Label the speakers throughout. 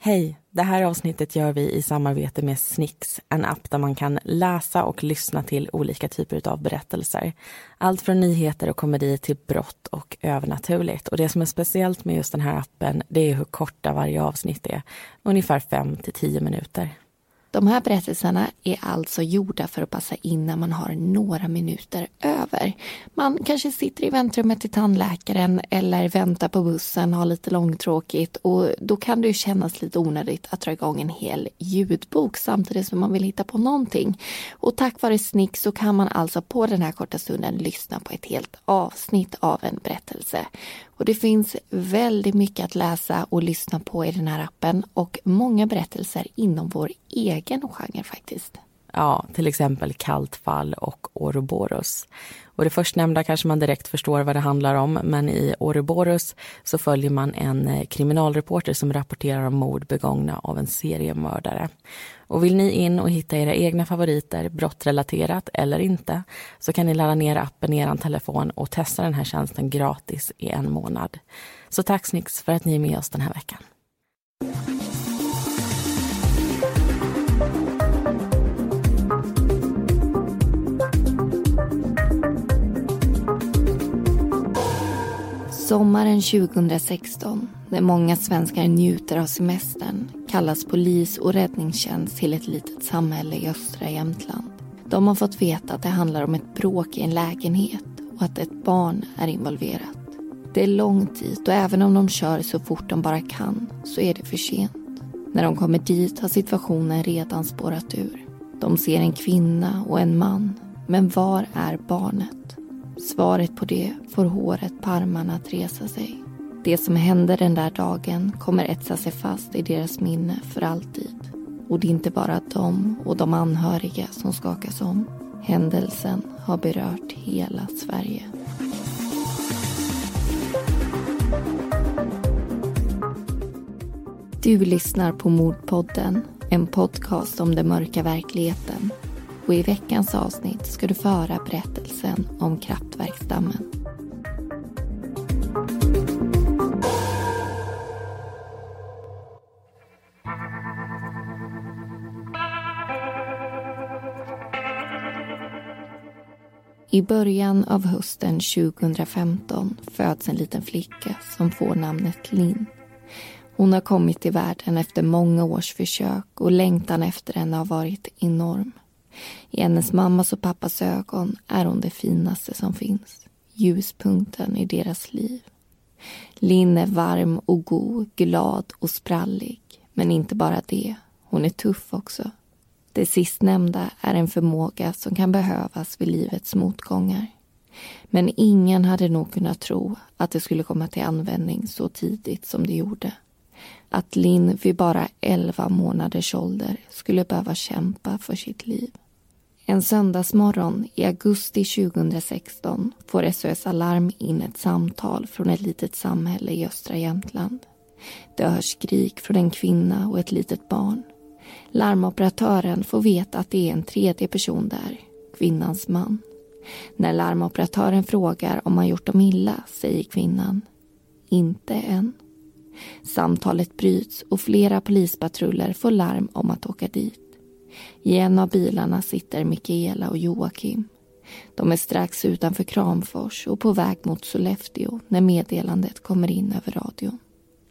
Speaker 1: Hej! Det här avsnittet gör vi i samarbete med Snix, en app där man kan läsa och lyssna till olika typer av berättelser. Allt från nyheter och komedi till brott och övernaturligt. Och det som är speciellt med just den här appen, det är hur korta varje avsnitt är. Ungefär 5 till 10 minuter.
Speaker 2: De här berättelserna är alltså gjorda för att passa in när man har några minuter över. Man kanske sitter i väntrummet till tandläkaren eller väntar på bussen, har lite långtråkigt och då kan det ju kännas lite onödigt att dra igång en hel ljudbok samtidigt som man vill hitta på någonting. Och tack vare Snick så kan man alltså på den här korta stunden lyssna på ett helt avsnitt av en berättelse. Och det finns väldigt mycket att läsa och lyssna på i den här appen och många berättelser inom vår egen genre faktiskt.
Speaker 1: Ja, till exempel Kallt fall och Ouroboros. Och det förstnämnda kanske man direkt förstår vad det handlar om, men i Ouroboros så följer man en eh, kriminalreporter som rapporterar om mord begångna av en seriemördare. Och vill ni in och hitta era egna favoriter, brottrelaterat eller inte, så kan ni ladda ner appen i er telefon och testa den här tjänsten gratis i en månad. Så tack Snix för att ni är med oss den här veckan.
Speaker 2: Sommaren 2016, när många svenskar njuter av semestern, kallas polis och räddningstjänst till ett litet samhälle i östra Jämtland. De har fått veta att det handlar om ett bråk i en lägenhet och att ett barn är involverat. Det är långt dit och även om de kör så fort de bara kan så är det för sent. När de kommer dit har situationen redan spårat ur. De ser en kvinna och en man, men var är barnet? Svaret på det får håret på armarna att resa sig. Det som hände den där dagen kommer etsa sig fast i deras minne för alltid. Och det är inte bara de och de anhöriga som skakas om. Händelsen har berört hela Sverige. Du lyssnar på Mordpodden, en podcast om den mörka verkligheten och i veckans avsnitt ska du få höra berättelsen om kraftverksdammen. I början av hösten 2015 föds en liten flicka som får namnet Linn. Hon har kommit till världen efter många års försök och längtan efter henne har varit enorm. I hennes mammas och pappas ögon är hon det finaste som finns. Ljuspunkten i deras liv. Linn är varm och god, glad och sprallig. Men inte bara det, hon är tuff också. Det sistnämnda är en förmåga som kan behövas vid livets motgångar. Men ingen hade nog kunnat tro att det skulle komma till användning så tidigt som det gjorde. Att Linn vid bara 11 månaders ålder skulle behöva kämpa för sitt liv. En söndagsmorgon i augusti 2016 får SOS Alarm in ett samtal från ett litet samhälle i östra Jämtland. Det hörs skrik från en kvinna och ett litet barn. Larmoperatören får veta att det är en tredje person där, kvinnans man. När larmoperatören frågar om han gjort dem illa säger kvinnan inte än. Samtalet bryts och flera polispatruller får larm om att åka dit. I en av bilarna sitter Mikaela och Joakim. De är strax utanför Kramfors och på väg mot Sollefteå när meddelandet kommer in över radion.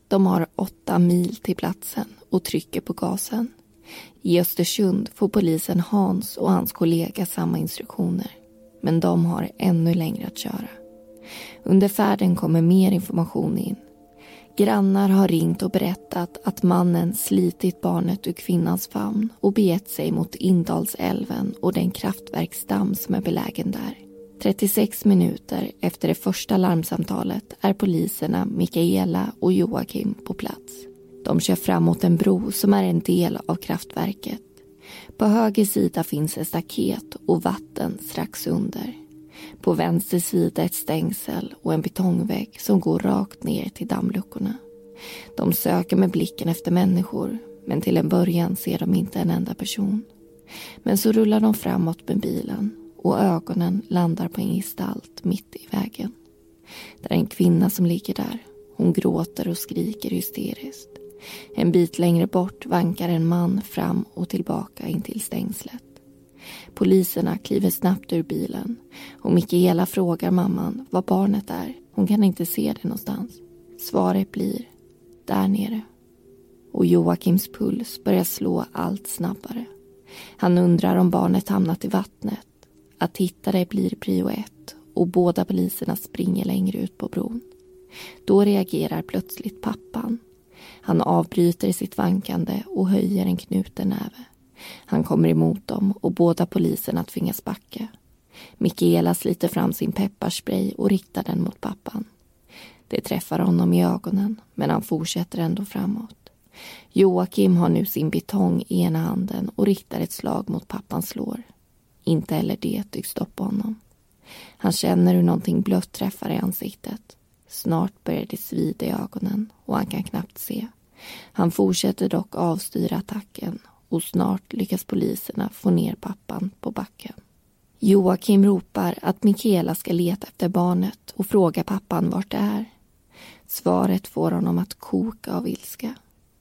Speaker 2: De har åtta mil till platsen och trycker på gasen. I Östersund får polisen Hans och hans kollega samma instruktioner. Men de har ännu längre att köra. Under färden kommer mer information in Grannar har ringt och berättat att mannen slitit barnet ur kvinnans famn och begett sig mot Indalsälven och den kraftverksdamm som är belägen där. 36 minuter efter det första larmsamtalet är poliserna Mikaela och Joakim på plats. De kör fram mot en bro som är en del av kraftverket. På höger sida finns ett staket och vatten strax under. På vänster sida ett stängsel och en betongvägg som går rakt ner till dammluckorna. De söker med blicken efter människor men till en början ser de inte en enda person. Men så rullar de framåt med bilen och ögonen landar på en gestalt mitt i vägen. Det är en kvinna som ligger där. Hon gråter och skriker hysteriskt. En bit längre bort vankar en man fram och tillbaka in till stängslet. Poliserna kliver snabbt ur bilen och Mikaela frågar mamman var barnet är. Hon kan inte se det någonstans. Svaret blir där nere. Och Joakims puls börjar slå allt snabbare. Han undrar om barnet hamnat i vattnet. Att hitta det blir prio ett och båda poliserna springer längre ut på bron. Då reagerar plötsligt pappan. Han avbryter sitt vankande och höjer en knuten näve. Han kommer emot dem och båda poliserna tvingas backa. Mikaela sliter fram sin pepparspray och riktar den mot pappan. Det träffar honom i ögonen, men han fortsätter ändå framåt. Joakim har nu sin betong i ena handen och riktar ett slag mot pappans lår. Inte heller det tycks stoppa honom. Han känner hur någonting blött träffar i ansiktet. Snart börjar det svida i ögonen och han kan knappt se. Han fortsätter dock avstyra attacken och snart lyckas poliserna få ner pappan på backen. Joakim ropar att Mikaela ska leta efter barnet och frågar pappan vart det är. Svaret får honom att koka av ilska.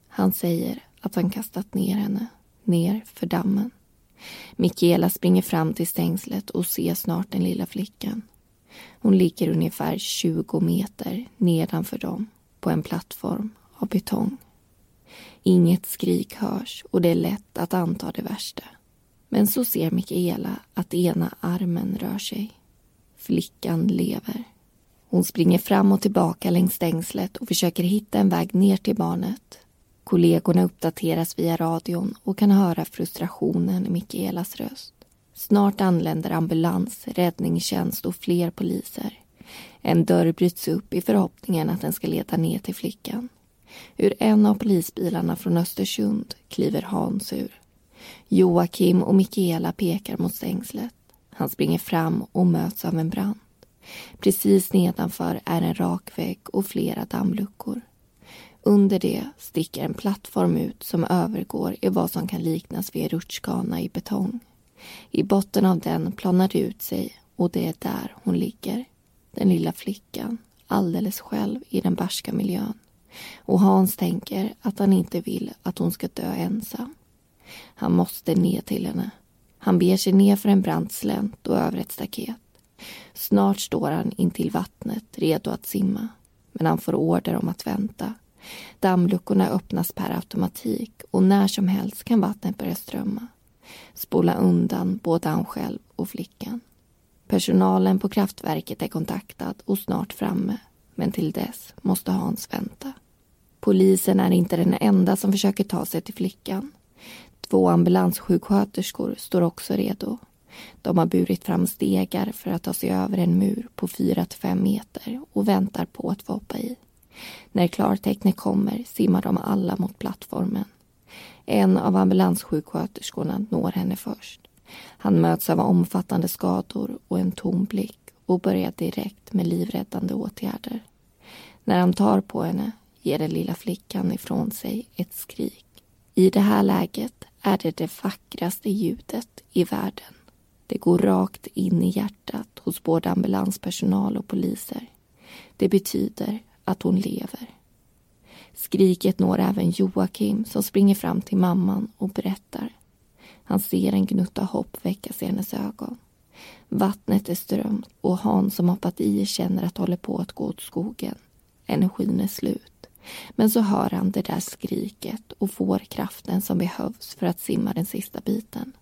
Speaker 2: Han säger att han kastat ner henne, ner för dammen. Mikaela springer fram till stängslet och ser snart den lilla flickan. Hon ligger ungefär 20 meter nedanför dem på en plattform av betong. Inget skrik hörs och det är lätt att anta det värsta. Men så ser Mikaela att ena armen rör sig. Flickan lever. Hon springer fram och tillbaka längs stängslet och försöker hitta en väg ner till barnet. Kollegorna uppdateras via radion och kan höra frustrationen i Mikaelas röst. Snart anländer ambulans, räddningstjänst och fler poliser. En dörr bryts upp i förhoppningen att den ska leda ner till flickan. Ur en av polisbilarna från Östersund kliver Hans ur. Joakim och Mikaela pekar mot stängslet. Han springer fram och möts av en brand. Precis nedanför är en rak vägg och flera dammluckor. Under det sticker en plattform ut som övergår i vad som kan liknas vid en rutschkana i betong. I botten av den planar det ut sig och det är där hon ligger. Den lilla flickan, alldeles själv i den barska miljön. Och Hans tänker att han inte vill att hon ska dö ensam. Han måste ner till henne. Han beger sig ner för en brant slänt och över ett staket. Snart står han intill vattnet, redo att simma. Men han får order om att vänta. Dammluckorna öppnas per automatik och när som helst kan vattnet börja strömma. Spola undan både han själv och flickan. Personalen på kraftverket är kontaktad och snart framme. Men till dess måste Hans vänta. Polisen är inte den enda som försöker ta sig till flickan. Två ambulanssjuksköterskor står också redo. De har burit fram stegar för att ta sig över en mur på 4-5 meter och väntar på att få hoppa i. När klartecknet kommer simmar de alla mot plattformen. En av ambulanssjuksköterskorna når henne först. Han möts av omfattande skador och en tom blick och börjar direkt med livräddande åtgärder. När han tar på henne ger den lilla flickan ifrån sig ett skrik. I det här läget är det det vackraste ljudet i världen. Det går rakt in i hjärtat hos både ambulanspersonal och poliser. Det betyder att hon lever. Skriket når även Joakim som springer fram till mamman och berättar. Han ser en gnutta hopp väckas i hennes ögon. Vattnet är strömt och Hans som hoppat i känner att det håller på att gå åt skogen. Energin är slut. Men så hör han det där skriket och får kraften som behövs för att simma den sista biten.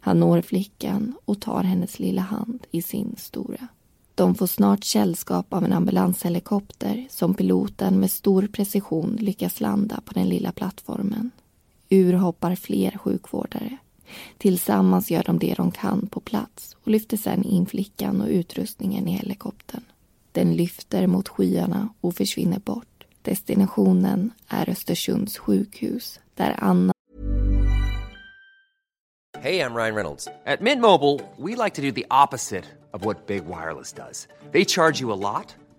Speaker 2: Han når flickan och tar hennes lilla hand i sin stora. De får snart sällskap av en ambulanshelikopter som piloten med stor precision lyckas landa på den lilla plattformen. Ur hoppar fler sjukvårdare. Tillsammans gör de det de kan på plats och lyfter sedan in flickan och utrustningen i helikoptern. Den lyfter mot skyarna och försvinner bort Destinationen är Östersunds sjukhus där Anna
Speaker 3: Hej, jag Ryan Reynolds. På Mint Mobile, we like to do the opposite of what Big Wireless does. They charge you a lot,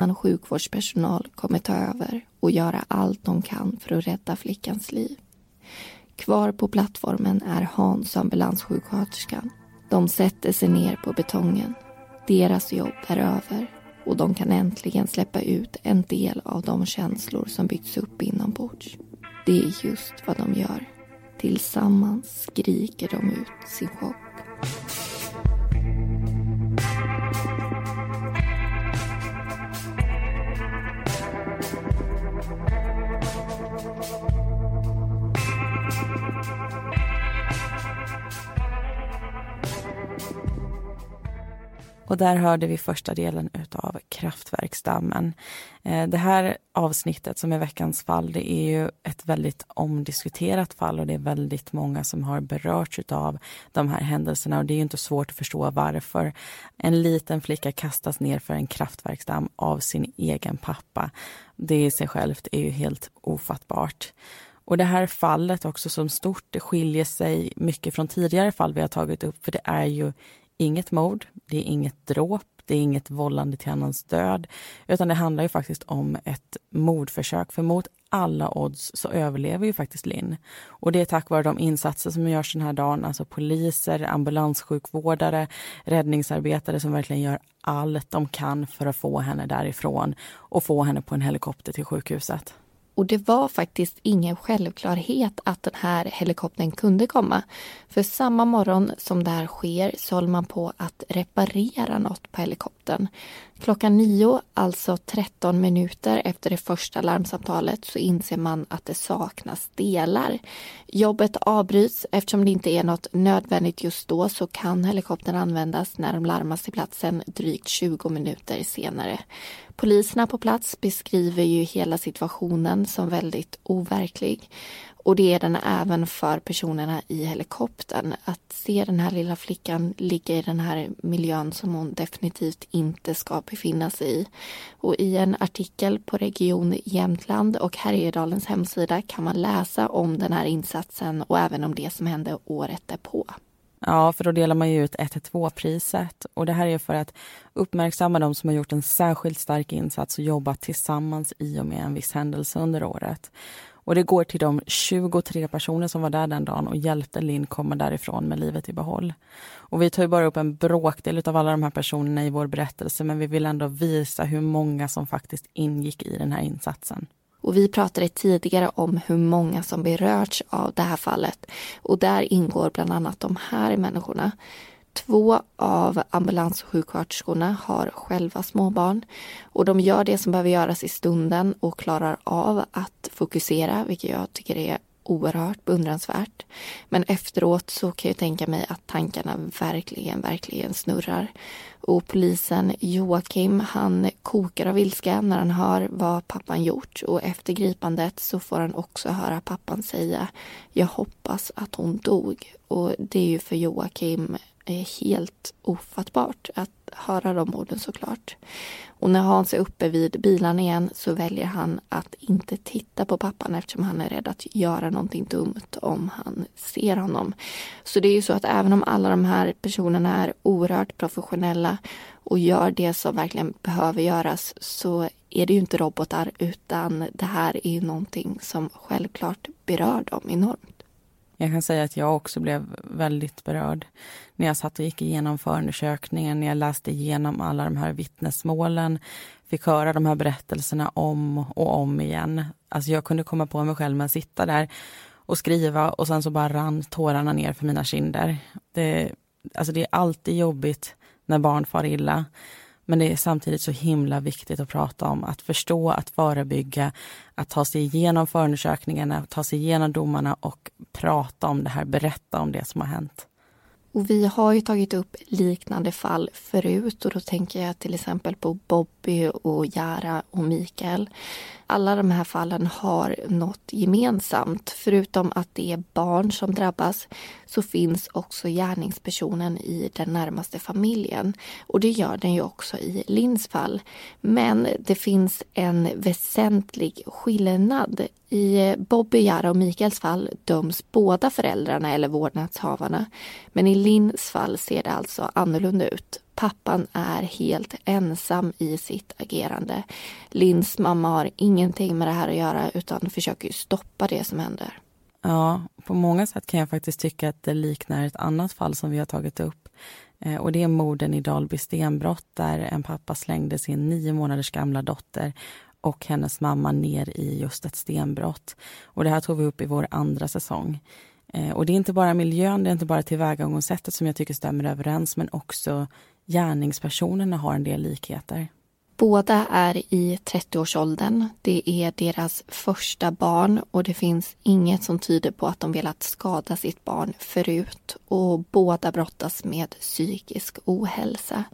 Speaker 2: Sjukvårdspersonal kommer ta över och göra allt de kan för att rädda flickans liv. Kvar på plattformen är Hans, ambulanssjuksköterskan. De sätter sig ner på betongen. Deras jobb är över och de kan äntligen släppa ut en del av de känslor som byggts upp inombords. Det är just vad de gör. Tillsammans skriker de ut sin chock.
Speaker 1: Och där hörde vi första delen utav Kraftverksdammen. Eh, det här avsnittet som är veckans fall, det är ju ett väldigt omdiskuterat fall och det är väldigt många som har berörts utav de här händelserna och det är inte svårt att förstå varför. En liten flicka kastas ner för en kraftverksdamm av sin egen pappa. Det i sig självt är ju helt ofattbart. Och det här fallet också som stort, det skiljer sig mycket från tidigare fall vi har tagit upp, för det är ju inget mord, det är inget dråp, det är inget vållande till annans död, utan det handlar ju faktiskt om ett mordförsök. För mot alla odds så överlever ju faktiskt Linn. Och det är tack vare de insatser som görs den här dagen, alltså poliser, ambulanssjukvårdare, räddningsarbetare som verkligen gör allt de kan för att få henne därifrån och få henne på en helikopter till sjukhuset.
Speaker 2: Och det var faktiskt ingen självklarhet att den här helikoptern kunde komma. För samma morgon som det här sker så håller man på att reparera något på helikoptern. Klockan nio, alltså 13 minuter efter det första larmsamtalet, så inser man att det saknas delar. Jobbet avbryts eftersom det inte är något nödvändigt just då så kan helikoptern användas när de larmas till platsen drygt 20 minuter senare. Poliserna på plats beskriver ju hela situationen som väldigt overklig. Och det är den även för personerna i helikoptern. Att se den här lilla flickan ligga i den här miljön som hon definitivt inte ska befinna sig i. Och i en artikel på Region Jämtland och Härjedalens hemsida kan man läsa om den här insatsen och även om det som hände året därpå.
Speaker 1: Ja, för då delar man ju ut 112-priset. Och det här är för att uppmärksamma de som har gjort en särskilt stark insats och jobbat tillsammans i och med en viss händelse under året. Och det går till de 23 personer som var där den dagen och hjälpte Linn komma därifrån med livet i behåll. Och vi tar ju bara upp en bråkdel av alla de här personerna i vår berättelse men vi vill ändå visa hur många som faktiskt ingick i den här insatsen.
Speaker 2: Och vi pratade tidigare om hur många som berörts av det här fallet. Och där ingår bland annat de här människorna. Två av ambulanssjuksköterskorna har själva småbarn och de gör det som behöver göras i stunden och klarar av att fokusera, vilket jag tycker är oerhört beundransvärt. Men efteråt så kan jag tänka mig att tankarna verkligen, verkligen snurrar. Och polisen Joakim, han kokar av ilska när han hör vad pappan gjort och efter gripandet så får han också höra pappan säga Jag hoppas att hon dog. Och det är ju för Joakim helt ofattbart att höra de orden såklart. Och när Hans är uppe vid bilen igen så väljer han att inte titta på pappan eftersom han är rädd att göra någonting dumt om han ser honom. Så det är ju så att även om alla de här personerna är oerhört professionella och gör det som verkligen behöver göras så är det ju inte robotar utan det här är ju någonting som självklart berör dem enormt.
Speaker 1: Jag kan säga att jag också blev väldigt berörd när jag satt och gick igenom förundersökningen, när jag läste igenom alla de här vittnesmålen, fick höra de här berättelserna om och om igen. Alltså jag kunde komma på mig själv med att sitta där och skriva och sen så bara rann tårarna ner för mina kinder. Det, alltså det är alltid jobbigt när barn far illa. Men det är samtidigt så himla viktigt att prata om, att förstå, att förebygga, att ta sig igenom förundersökningarna, ta sig igenom domarna och prata om det här, berätta om det som har hänt.
Speaker 2: Och vi har ju tagit upp liknande fall förut och då tänker jag till exempel på Bobby och Jara och Mikael. Alla de här fallen har något gemensamt. Förutom att det är barn som drabbas så finns också gärningspersonen i den närmaste familjen. Och det gör den ju också i Linns fall. Men det finns en väsentlig skillnad. I Bobby, Jara och Mikaels fall döms båda föräldrarna eller vårdnadshavarna. Men i Linns fall ser det alltså annorlunda ut. Pappan är helt ensam i sitt agerande. Linns mamma har ingenting med det här att göra utan försöker stoppa det som händer.
Speaker 1: Ja, på många sätt kan jag faktiskt tycka att det liknar ett annat fall som vi har tagit upp. Eh, och det är morden i Dalby stenbrott där en pappa slängde sin nio månaders gamla dotter och hennes mamma ner i just ett stenbrott. Och det här tog vi upp i vår andra säsong. Eh, och det är inte bara miljön, det är inte bara tillvägagångssättet som jag tycker stämmer överens, men också gärningspersonerna har en del likheter.
Speaker 2: Båda är i 30-årsåldern. Det är deras första barn och det finns inget som tyder på att de velat skada sitt barn förut. Och båda brottas med psykisk ohälsa.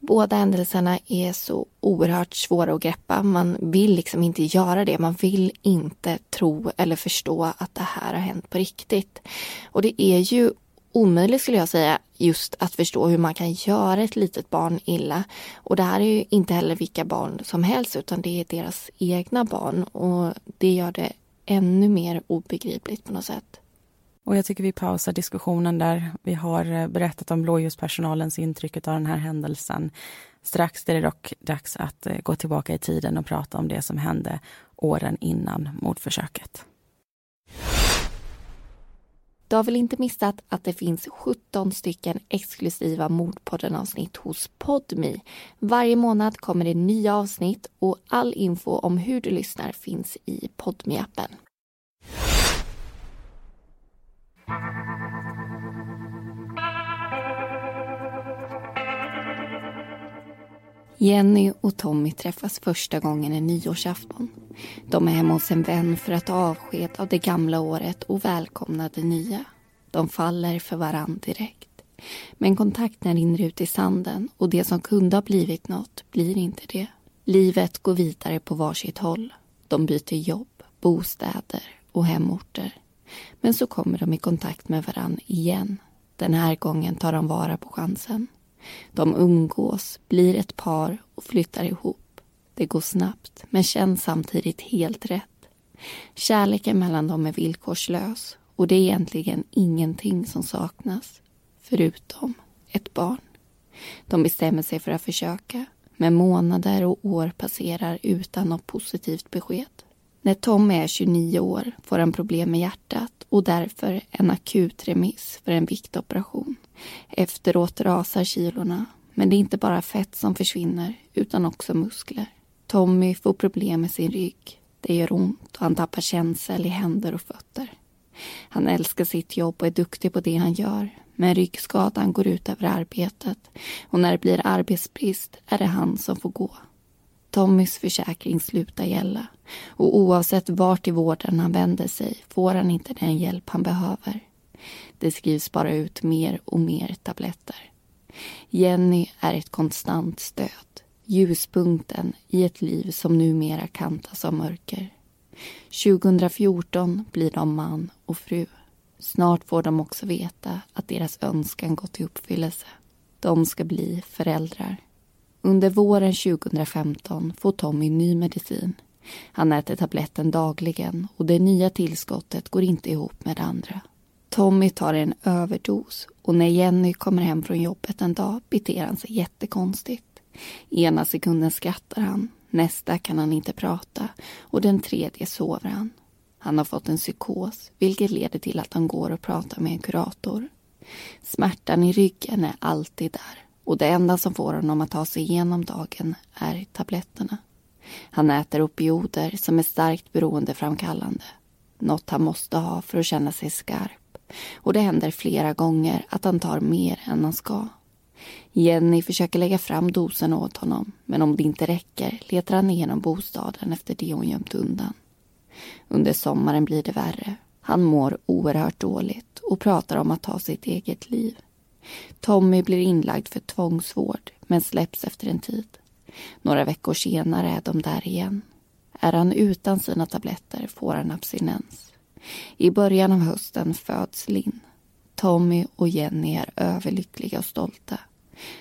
Speaker 2: Båda händelserna är så oerhört svåra att greppa. Man vill liksom inte göra det. Man vill inte tro eller förstå att det här har hänt på riktigt. Och det är ju omöjligt skulle jag säga just att förstå hur man kan göra ett litet barn illa. Och det här är ju inte heller vilka barn som helst utan det är deras egna barn och det gör det ännu mer obegripligt på något sätt.
Speaker 1: Och jag tycker vi pausar diskussionen där. Vi har eh, berättat om blåljuspersonalens intryck av den här händelsen. Strax är det dock dags att eh, gå tillbaka i tiden och prata om det som hände åren innan mordförsöket.
Speaker 2: Du har väl inte missat att det finns 17 stycken exklusiva Mordpodden-avsnitt hos Podmi. Varje månad kommer det nya avsnitt och all info om hur du lyssnar finns i podmi Jenny och Tommy träffas första gången en nyårsafton. De är hemma hos en vän för att ta avsked av det gamla året och välkomna det nya. De faller för varann direkt. Men kontakten rinner ut i sanden och det som kunde ha blivit något blir inte det. Livet går vidare på varsitt håll. De byter jobb, bostäder och hemorter. Men så kommer de i kontakt med varann igen. Den här gången tar de vara på chansen. De umgås, blir ett par och flyttar ihop. Det går snabbt, men känns samtidigt helt rätt. Kärleken mellan dem är villkorslös och det är egentligen ingenting som saknas, förutom ett barn. De bestämmer sig för att försöka, men månader och år passerar utan något positivt besked. När Tom är 29 år får han problem med hjärtat och därför en akut remiss för en viktoperation. Efteråt rasar kilorna, men det är inte bara fett som försvinner utan också muskler. Tommy får problem med sin rygg. Det gör ont och han tappar känsel i händer och fötter. Han älskar sitt jobb och är duktig på det han gör. Men ryggskadan går ut över arbetet och när det blir arbetsbrist är det han som får gå. Tommys försäkring slutar gälla och oavsett vart i vården han vänder sig får han inte den hjälp han behöver. Det skrivs bara ut mer och mer tabletter. Jenny är ett konstant stöd. Ljuspunkten i ett liv som numera kantas av mörker. 2014 blir de man och fru. Snart får de också veta att deras önskan gått i uppfyllelse. De ska bli föräldrar. Under våren 2015 får Tommy ny medicin. Han äter tabletten dagligen och det nya tillskottet går inte ihop med det andra. Tommy tar en överdos och när Jenny kommer hem från jobbet en dag beter han sig jättekonstigt. Ena sekunden skrattar han, nästa kan han inte prata och den tredje sover han. Han har fått en psykos, vilket leder till att han går och pratar med en kurator. Smärtan i ryggen är alltid där och det enda som får honom att ta sig igenom dagen är tabletterna. Han äter opioider som är starkt beroendeframkallande. Något han måste ha för att känna sig skarp. Och det händer flera gånger att han tar mer än han ska. Jenny försöker lägga fram dosen åt honom men om det inte räcker letar han igenom bostaden efter det hon gömt undan. Under sommaren blir det värre. Han mår oerhört dåligt och pratar om att ta sitt eget liv. Tommy blir inlagd för tvångsvård men släpps efter en tid. Några veckor senare är de där igen. Är han utan sina tabletter får han abstinens. I början av hösten föds Linn. Tommy och Jenny är överlyckliga och stolta.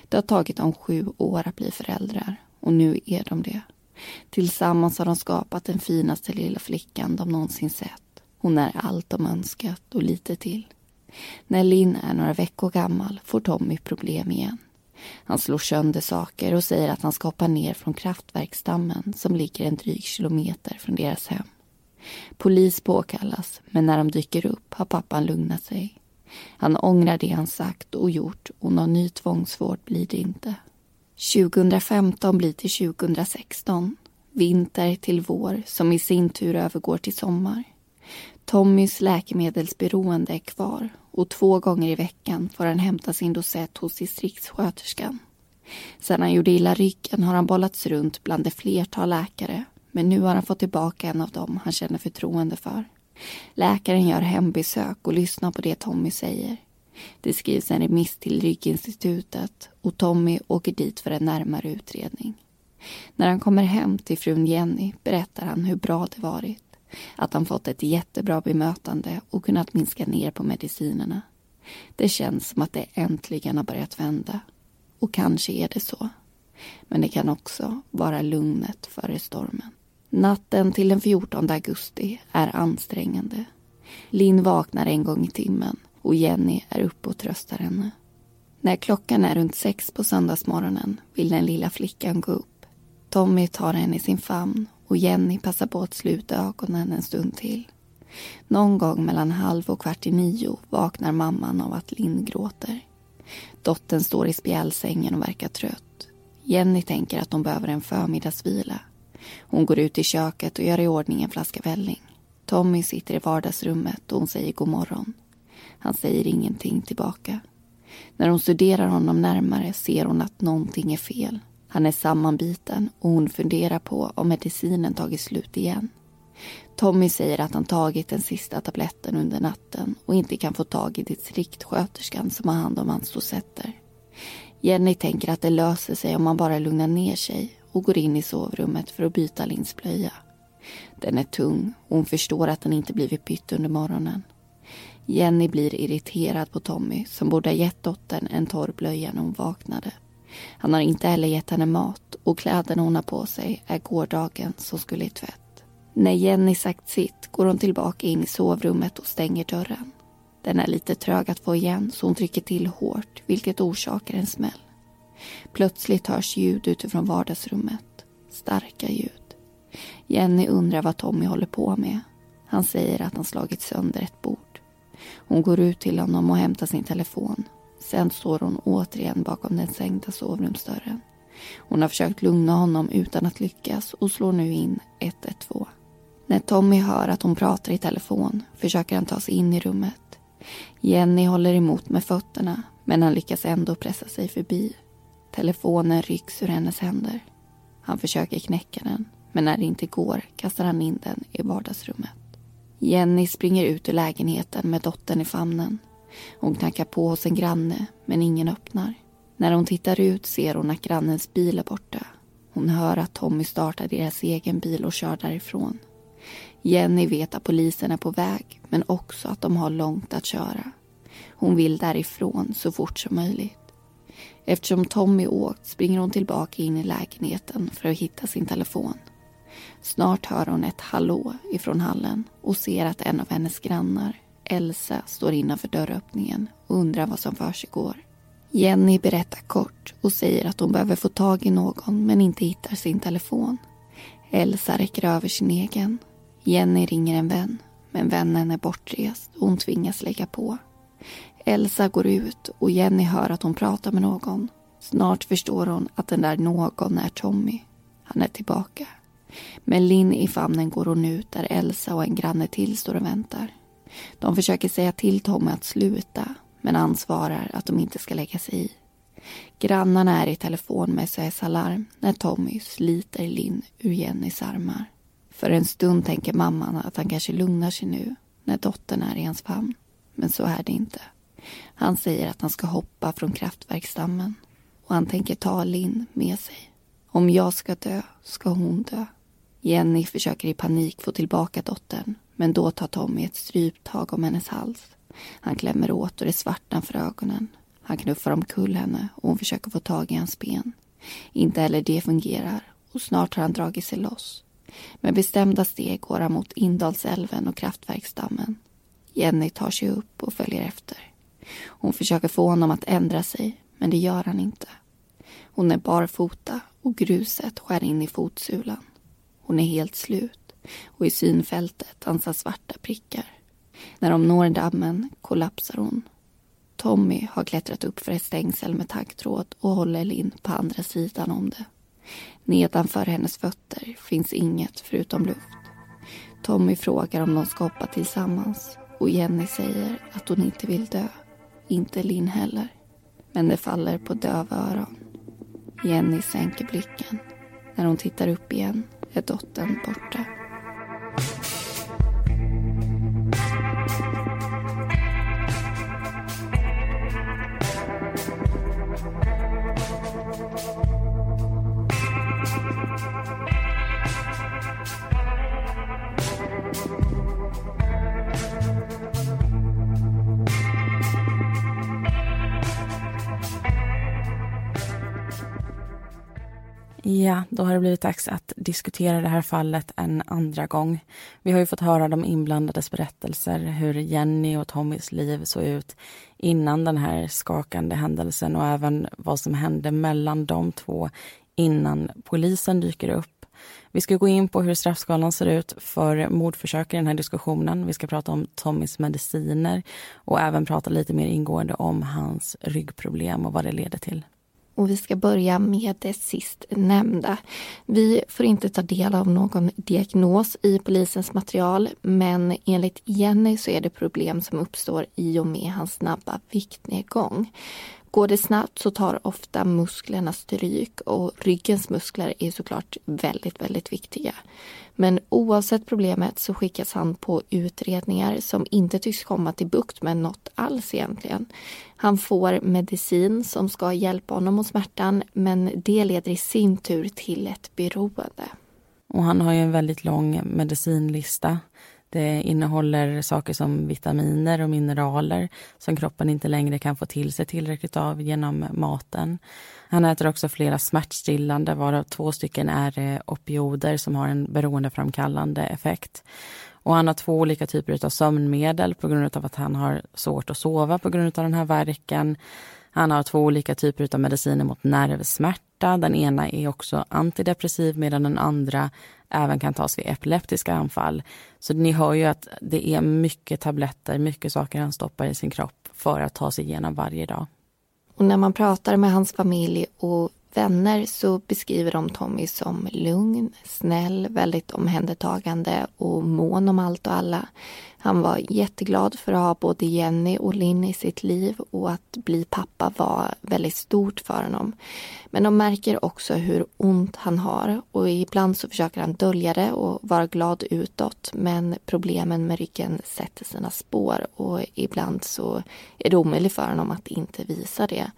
Speaker 2: Det har tagit dem sju år att bli föräldrar och nu är de det. Tillsammans har de skapat den finaste lilla flickan de någonsin sett. Hon är allt de önskat och lite till. När Linn är några veckor gammal får Tommy problem igen. Han slår sönder saker och säger att han ska hoppa ner från kraftverksdammen som ligger en dryg kilometer från deras hem. Polis påkallas, men när de dyker upp har pappan lugnat sig. Han ångrar det han sagt och gjort och någon ny tvångsvård blir det inte. 2015 blir till 2016. Vinter till vår som i sin tur övergår till sommar. Tommys läkemedelsberoende är kvar och två gånger i veckan får han hämta sin dosett hos distriktssköterskan. Sedan han gjorde illa ryggen har han bollats runt bland ett flertal läkare men nu har han fått tillbaka en av dem han känner förtroende för. Läkaren gör hembesök och lyssnar på det Tommy säger. Det skrivs en remiss till Rygginstitutet och Tommy åker dit för en närmare utredning. När han kommer hem till frun Jenny berättar han hur bra det varit. Att han fått ett jättebra bemötande och kunnat minska ner på medicinerna. Det känns som att det äntligen har börjat vända. Och kanske är det så. Men det kan också vara lugnet före stormen. Natten till den 14 augusti är ansträngande. Linn vaknar en gång i timmen och Jenny är uppe och tröstar henne. När klockan är runt sex på söndagsmorgonen vill den lilla flickan gå upp. Tommy tar henne i sin famn och Jenny passar på att sluta ögonen en stund till. Någon gång mellan halv och kvart i nio vaknar mamman av att Linn gråter. Dottern står i spjälsängen och verkar trött. Jenny tänker att hon behöver en förmiddagsvila. Hon går ut i köket och gör i ordning en flaska välling. Tommy sitter i vardagsrummet och hon säger god morgon. Han säger ingenting tillbaka. När hon studerar honom närmare ser hon att någonting är fel. Han är sammanbiten och hon funderar på om medicinen tagit slut igen. Tommy säger att han tagit den sista tabletten under natten och inte kan få tag i distriktsköterskan som har hand om hans dosetter. Jenny tänker att det löser sig om man bara lugnar ner sig och går in i sovrummet för att byta Linns blöja. Den är tung och hon förstår att den inte blivit bytt under morgonen. Jenny blir irriterad på Tommy som borde ha gett dottern en torr blöja när hon vaknade. Han har inte heller gett henne mat och kläderna hon har på sig är gårdagen som skulle i tvätt. När Jenny sagt sitt går hon tillbaka in i sovrummet och stänger dörren. Den är lite trög att få igen så hon trycker till hårt vilket orsakar en smäll. Plötsligt hörs ljud utifrån vardagsrummet. Starka ljud. Jenny undrar vad Tommy håller på med. Han säger att han slagit sönder ett bord. Hon går ut till honom och hämtar sin telefon. Sen står hon återigen bakom den sänkta sovrumsdörren. Hon har försökt lugna honom utan att lyckas och slår nu in 112. När Tommy hör att hon pratar i telefon försöker han ta sig in i rummet. Jenny håller emot med fötterna men han lyckas ändå pressa sig förbi. Telefonen rycks ur hennes händer. Han försöker knäcka den men när det inte går kastar han in den i vardagsrummet. Jenny springer ut ur lägenheten med dottern i famnen. Hon knackar på hos en granne, men ingen öppnar. När hon tittar ut ser hon att grannens bil är borta. Hon hör att Tommy startar deras egen bil och kör därifrån. Jenny vet att polisen är på väg, men också att de har långt att köra. Hon vill därifrån så fort som möjligt. Eftersom Tommy åkt springer hon tillbaka in i lägenheten för att hitta sin telefon. Snart hör hon ett hallå ifrån hallen och ser att en av hennes grannar, Elsa, står innanför dörröppningen och undrar vad som försiggår. Jenny berättar kort och säger att hon behöver få tag i någon men inte hittar sin telefon. Elsa räcker över sin egen. Jenny ringer en vän, men vännen är bortrest och hon tvingas lägga på. Elsa går ut och Jenny hör att hon pratar med någon. Snart förstår hon att den där någon är Tommy. Han är tillbaka. Med Linn i famnen går hon ut där Elsa och en granne till står och väntar. De försöker säga till Tommy att sluta men han svarar att de inte ska lägga sig i. Grannarna är i telefon med SOS-alarm när Tommy sliter Linn ur Jennys armar. För en stund tänker mamman att han kanske lugnar sig nu när dottern är i hans famn. Men så är det inte. Han säger att han ska hoppa från kraftverksdammen och han tänker ta Linn med sig. Om jag ska dö ska hon dö. Jenny försöker i panik få tillbaka dottern men då tar Tommy ett stryptag om hennes hals. Han klämmer åt och det svartnar för ögonen. Han knuffar omkull henne och hon försöker få tag i hans ben. Inte heller det fungerar och snart har han dragit sig loss. Med bestämda steg går han mot Indalsälven och kraftverksdammen. Jenny tar sig upp och följer efter. Hon försöker få honom att ändra sig, men det gör han inte. Hon är barfota och gruset skär in i fotsulan. Hon är helt slut och i synfältet dansar svarta prickar. När de når dammen kollapsar hon. Tommy har klättrat upp för ett stängsel med taggtråd och håller Linn på andra sidan om det. Nedanför hennes fötter finns inget förutom luft. Tommy frågar om de ska hoppa tillsammans och Jenny säger att hon inte vill dö. Inte Linn heller. Men det faller på döva öron. Jenny sänker blicken. När hon tittar upp igen är dottern borta.
Speaker 1: Ja, då har det blivit dags att diskutera det här fallet en andra gång. Vi har ju fått höra de inblandades berättelser, hur Jenny och Tommys liv såg ut innan den här skakande händelsen och även vad som hände mellan de två innan polisen dyker upp. Vi ska gå in på hur straffskalan ser ut för mordförsök i den här diskussionen. Vi ska prata om Tommys mediciner och även prata lite mer ingående om hans ryggproblem och vad det leder till.
Speaker 2: Och vi ska börja med det sist nämnda. Vi får inte ta del av någon diagnos i polisens material men enligt Jenny så är det problem som uppstår i och med hans snabba viktnedgång. Går det snabbt så tar ofta musklerna stryk och ryggens muskler är såklart väldigt, väldigt viktiga. Men oavsett problemet så skickas han på utredningar som inte tycks komma till bukt med något alls egentligen. Han får medicin som ska hjälpa honom mot smärtan men det leder i sin tur till ett beroende.
Speaker 1: Och han har ju en väldigt lång medicinlista. Det innehåller saker som vitaminer och mineraler som kroppen inte längre kan få till sig tillräckligt av genom maten. Han äter också flera smärtstillande varav två stycken är eh, opioider som har en beroendeframkallande effekt. Och han har två olika typer av sömnmedel på grund av att han har svårt att sova på grund av den här verken. Han har två olika typer av mediciner mot nervsmärta. Den ena är också antidepressiv medan den andra även kan tas vid epileptiska anfall. Så ni hör ju att det är mycket tabletter, mycket saker han stoppar i sin kropp för att ta sig igenom varje dag.
Speaker 2: Och när man pratar med hans familj och vänner så beskriver de Tommy som lugn, snäll, väldigt omhändertagande och mån om allt och alla. Han var jätteglad för att ha både Jenny och Linn i sitt liv och att bli pappa var väldigt stort för honom. Men de märker också hur ont han har och ibland så försöker han dölja det och vara glad utåt men problemen med ryggen sätter sina spår och ibland så är det omöjligt för honom att inte visa det.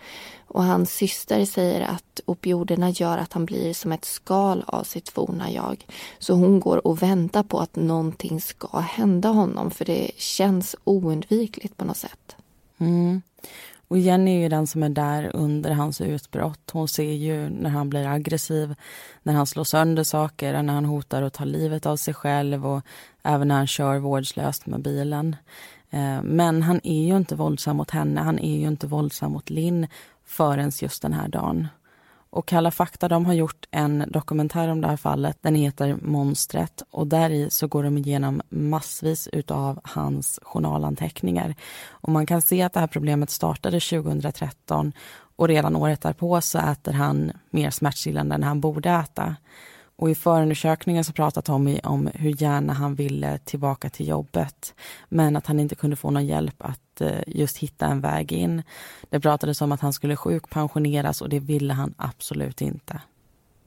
Speaker 2: Och hans syster säger att opioiderna gör att han blir som ett skal av sitt forna jag. Så hon går och väntar på att någonting ska hända honom för det känns oundvikligt på något sätt.
Speaker 1: Mm. Och Jenny är ju den som är där under hans utbrott. Hon ser ju när han blir aggressiv, när han slår sönder saker, när han hotar att ta livet av sig själv och även när han kör vårdslöst med bilen. Eh, men han är ju inte våldsam mot henne, han är ju inte våldsam mot Linn förrän just den här dagen. Och Kalla fakta de har gjort en dokumentär om det här fallet. Den heter Monstret och där i så går de igenom massvis av hans journalanteckningar. Och man kan se att det här problemet startade 2013 och redan året därpå så äter han mer smärtstillande än han borde äta. Och i förundersökningen så pratade Tommy om hur gärna han ville tillbaka till jobbet men att han inte kunde få någon hjälp att eh, just hitta en väg in. Det pratades om att han skulle sjukpensioneras och det ville han absolut inte.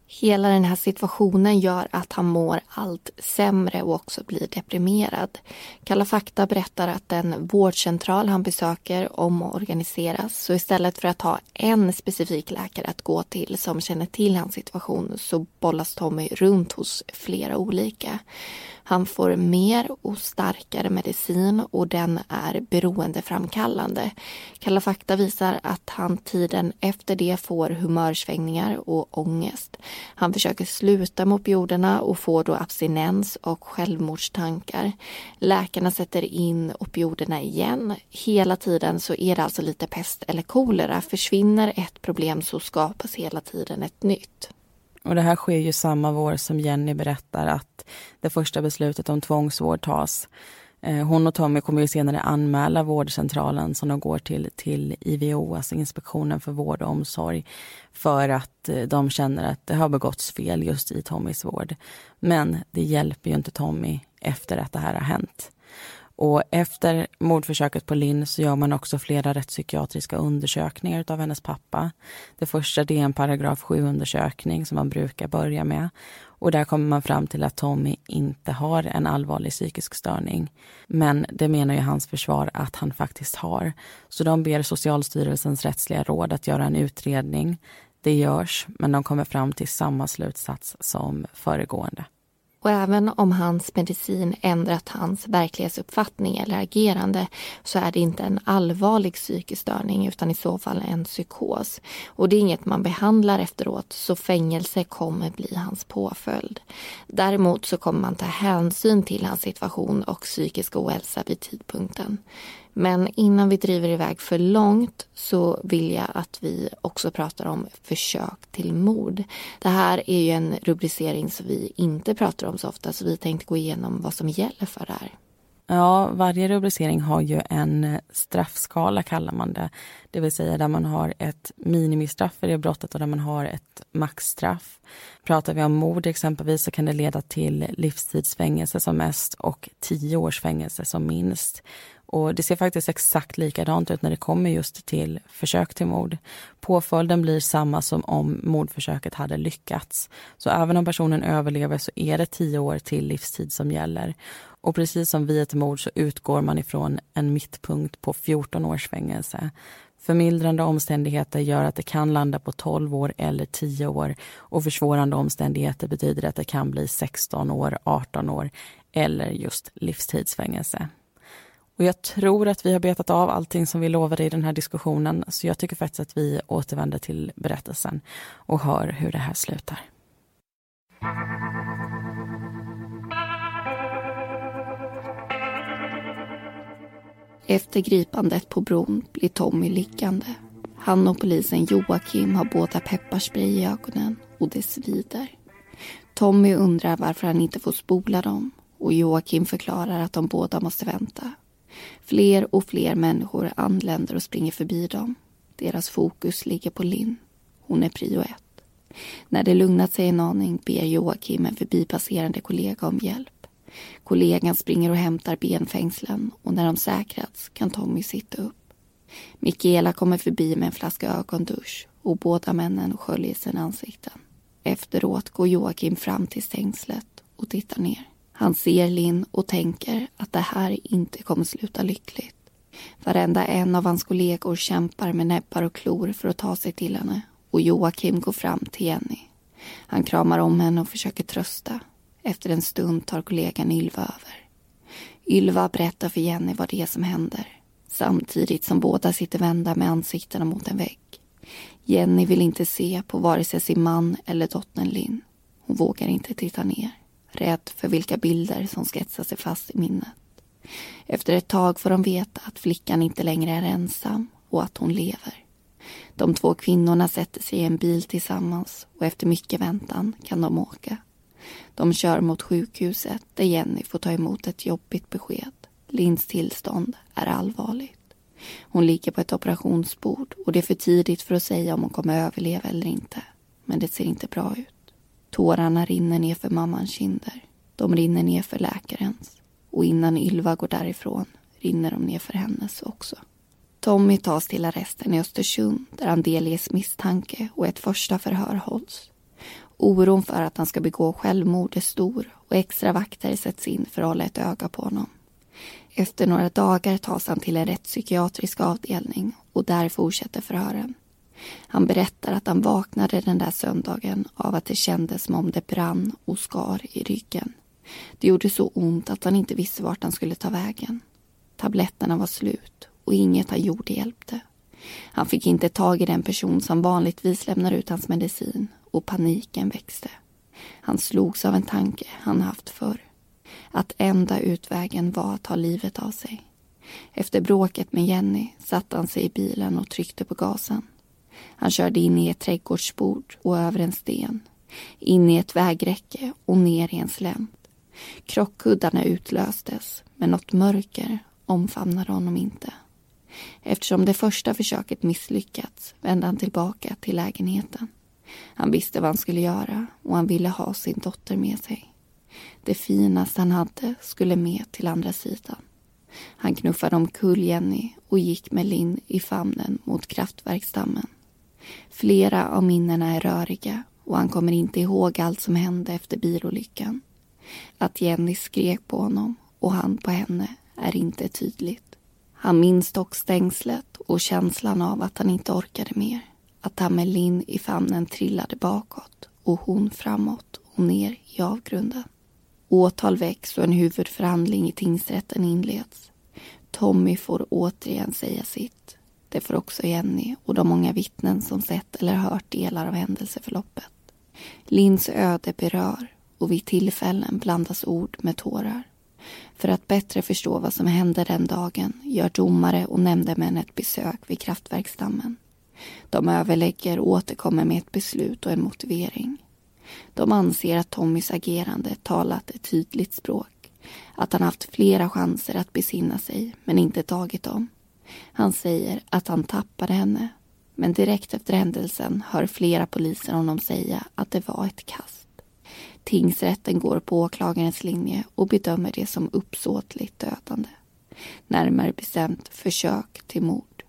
Speaker 2: Hela den här situationen gör att han mår allt sämre och också blir deprimerad. Kalla fakta berättar att den vårdcentral han besöker omorganiseras så istället för att ha en specifik läkare att gå till som känner till hans situation så bollas Tommy runt hos flera olika. Han får mer och starkare medicin och den är beroendeframkallande. Kalla fakta visar att han tiden efter det får humörsvängningar och ångest. Han försöker sluta med opioiderna och får då abstinens och självmordstankar. Läkarna sätter in opioiderna igen. Hela tiden så är det alltså lite pest eller kolera. Försvinner ett problem så skapas hela tiden ett nytt.
Speaker 1: Och det här sker ju samma vår som Jenny berättar att det första beslutet om tvångsvård tas. Eh, hon och Tommy kommer ju senare anmäla vårdcentralen som de går till, till IVO, alltså Inspektionen för vård och omsorg, för att eh, de känner att det har begåtts fel just i Tommys vård. Men det hjälper ju inte Tommy efter att det här har hänt. Och efter mordförsöket på Linn så gör man också flera rättspsykiatriska undersökningar av hennes pappa. Det första det är en paragraf 7-undersökning som man brukar börja med. Och där kommer man fram till att Tommy inte har en allvarlig psykisk störning. Men det menar ju hans försvar att han faktiskt har. Så de ber Socialstyrelsens rättsliga råd att göra en utredning. Det görs, men de kommer fram till samma slutsats som föregående.
Speaker 2: Och även om hans medicin ändrat hans verklighetsuppfattning eller agerande så är det inte en allvarlig psykisk störning utan i så fall en psykos. Och det är inget man behandlar efteråt så fängelse kommer bli hans påföljd. Däremot så kommer man ta hänsyn till hans situation och psykisk ohälsa vid tidpunkten. Men innan vi driver iväg för långt så vill jag att vi också pratar om försök till mord. Det här är ju en rubricering som vi inte pratar om så ofta så vi tänkte gå igenom vad som gäller för det här.
Speaker 1: Ja, varje rubricering har ju en straffskala kallar man det. Det vill säga där man har ett minimistraff för det brottet och där man har ett maxstraff. Pratar vi om mord exempelvis så kan det leda till livstidsfängelse som mest och tio års fängelse som minst. Och det ser faktiskt exakt likadant ut när det kommer just till försök till mord. Påföljden blir samma som om mordförsöket hade lyckats. Så även om personen överlever så är det tio år till livstid som gäller. Och precis som vid ett mord så utgår man ifrån en mittpunkt på 14 års fängelse. Förmildrande omständigheter gör att det kan landa på 12 år eller 10 år och försvårande omständigheter betyder att det kan bli 16 år, 18 år eller just livstidsfängelse. Och jag tror att vi har betat av allting som vi lovade i den här diskussionen. Så jag tycker faktiskt att vi återvänder till berättelsen och hör hur det här slutar.
Speaker 2: Efter gripandet på bron blir Tommy liggande. Han och polisen Joakim har båda pepparspray i ögonen och det svider. Tommy undrar varför han inte får spola dem och Joakim förklarar att de båda måste vänta Fler och fler människor anländer och springer förbi dem. Deras fokus ligger på Linn. Hon är prio ett. När det lugnat sig en aning ber Joakim en förbipasserande kollega om hjälp. Kollegan springer och hämtar benfängslen och när de säkrats kan Tommy sitta upp. Mikaela kommer förbi med en flaska ögondusch och båda männen sköljer sina ansikten. Efteråt går Joakim fram till stängslet och tittar ner. Han ser Linn och tänker att det här inte kommer sluta lyckligt. Varenda en av hans kollegor kämpar med näbbar och klor för att ta sig till henne och Joakim går fram till Jenny. Han kramar om henne och försöker trösta. Efter en stund tar kollegan Ylva över. Ylva berättar för Jenny vad det är som händer samtidigt som båda sitter vända med ansiktena mot en vägg. Jenny vill inte se på vare sig sin man eller dottern Linn. Hon vågar inte titta ner rädd för vilka bilder som sketsar sig fast i minnet. Efter ett tag får de veta att flickan inte längre är ensam och att hon lever. De två kvinnorna sätter sig i en bil tillsammans och efter mycket väntan kan de åka. De kör mot sjukhuset där Jenny får ta emot ett jobbigt besked. Linns tillstånd är allvarligt. Hon ligger på ett operationsbord och det är för tidigt för att säga om hon kommer överleva eller inte. Men det ser inte bra ut. Tårarna rinner ner för mammans kinder. De rinner ner för läkarens. Och innan Ylva går därifrån rinner de ner för hennes också. Tommy tas till arresten i Östersund där han delges misstanke och ett första förhör hålls. Oron för att han ska begå självmord är stor och extra vakter sätts in för att hålla ett öga på honom. Efter några dagar tas han till en rättspsykiatrisk avdelning och där fortsätter förhören. Han berättar att han vaknade den där söndagen av att det kändes som om det brann och skar i ryggen. Det gjorde så ont att han inte visste vart han skulle ta vägen. Tabletterna var slut och inget han gjorde hjälpte. Han fick inte tag i den person som vanligtvis lämnar ut hans medicin och paniken växte. Han slogs av en tanke han haft förr. Att enda utvägen var att ta livet av sig. Efter bråket med Jenny satte han sig i bilen och tryckte på gasen. Han körde in i ett trädgårdsbord och över en sten. In i ett vägräcke och ner i en slänt. Krockkuddarna utlöstes, men något mörker omfamnade honom inte. Eftersom det första försöket misslyckats vände han tillbaka till lägenheten. Han visste vad han skulle göra och han ville ha sin dotter med sig. Det finaste han hade skulle med till andra sidan. Han knuffade omkull Jenny och gick med Linn i famnen mot kraftverksdammen. Flera av minnena är röriga och han kommer inte ihåg allt som hände efter bilolyckan. Att Jenny skrek på honom och han på henne är inte tydligt. Han minns dock stängslet och känslan av att han inte orkade mer. Att han med Linn i famnen trillade bakåt och hon framåt och ner i avgrunden. Åtal väcks och en huvudförhandling i tingsrätten inleds. Tommy får återigen säga sitt. Det får också Jenny och de många vittnen som sett eller hört delar av händelseförloppet. Linns öde berör och vid tillfällen blandas ord med tårar. För att bättre förstå vad som hände den dagen gör domare och nämndemän ett besök vid kraftverksdammen. De överlägger och återkommer med ett beslut och en motivering. De anser att Tommys agerande talat ett tydligt språk. Att han haft flera chanser att besinna sig, men inte tagit dem. Han säger att han tappade henne. Men direkt efter händelsen hör flera poliser honom säga att det var ett kast. Tingsrätten går på åklagarens linje och bedömer det som uppsåtligt dödande. Närmare bestämt försök till mord.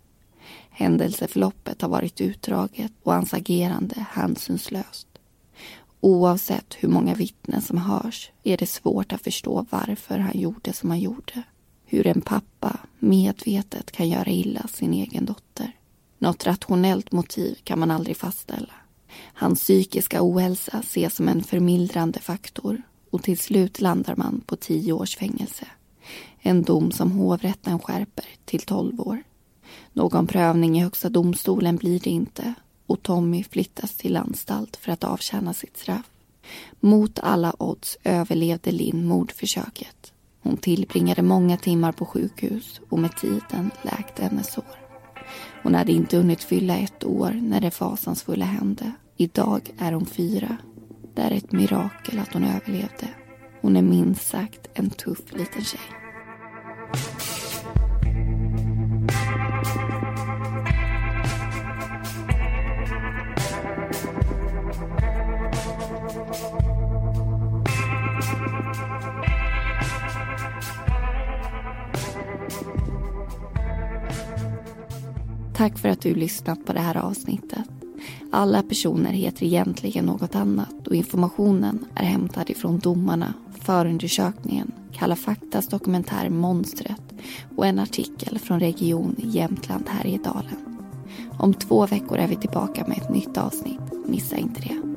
Speaker 2: Händelseförloppet har varit utdraget och hans agerande hänsynslöst. Oavsett hur många vittnen som hörs är det svårt att förstå varför han gjorde som han gjorde. Hur en pappa medvetet kan göra illa sin egen dotter. Något rationellt motiv kan man aldrig fastställa. Hans psykiska ohälsa ses som en förmildrande faktor och till slut landar man på tio års fängelse. En dom som hovrätten skärper till tolv år. Någon prövning i Högsta domstolen blir det inte och Tommy flyttas till anstalt för att avtjäna sitt straff. Mot alla odds överlevde Linn mordförsöket. Hon tillbringade många timmar på sjukhus och med tiden läkte hennes sår. Hon hade inte hunnit fylla ett år när det fasansfulla hände. Idag är hon fyra. Det är ett mirakel att hon överlevde. Hon är minst sagt en tuff liten tjej. Tack för att du lyssnat på det här avsnittet. Alla personer heter egentligen något annat och informationen är hämtad ifrån domarna, förundersökningen, Kalla faktas dokumentär Monstret och en artikel från Region Jämtland Härjedalen. Om två veckor är vi tillbaka med ett nytt avsnitt. Missa inte det.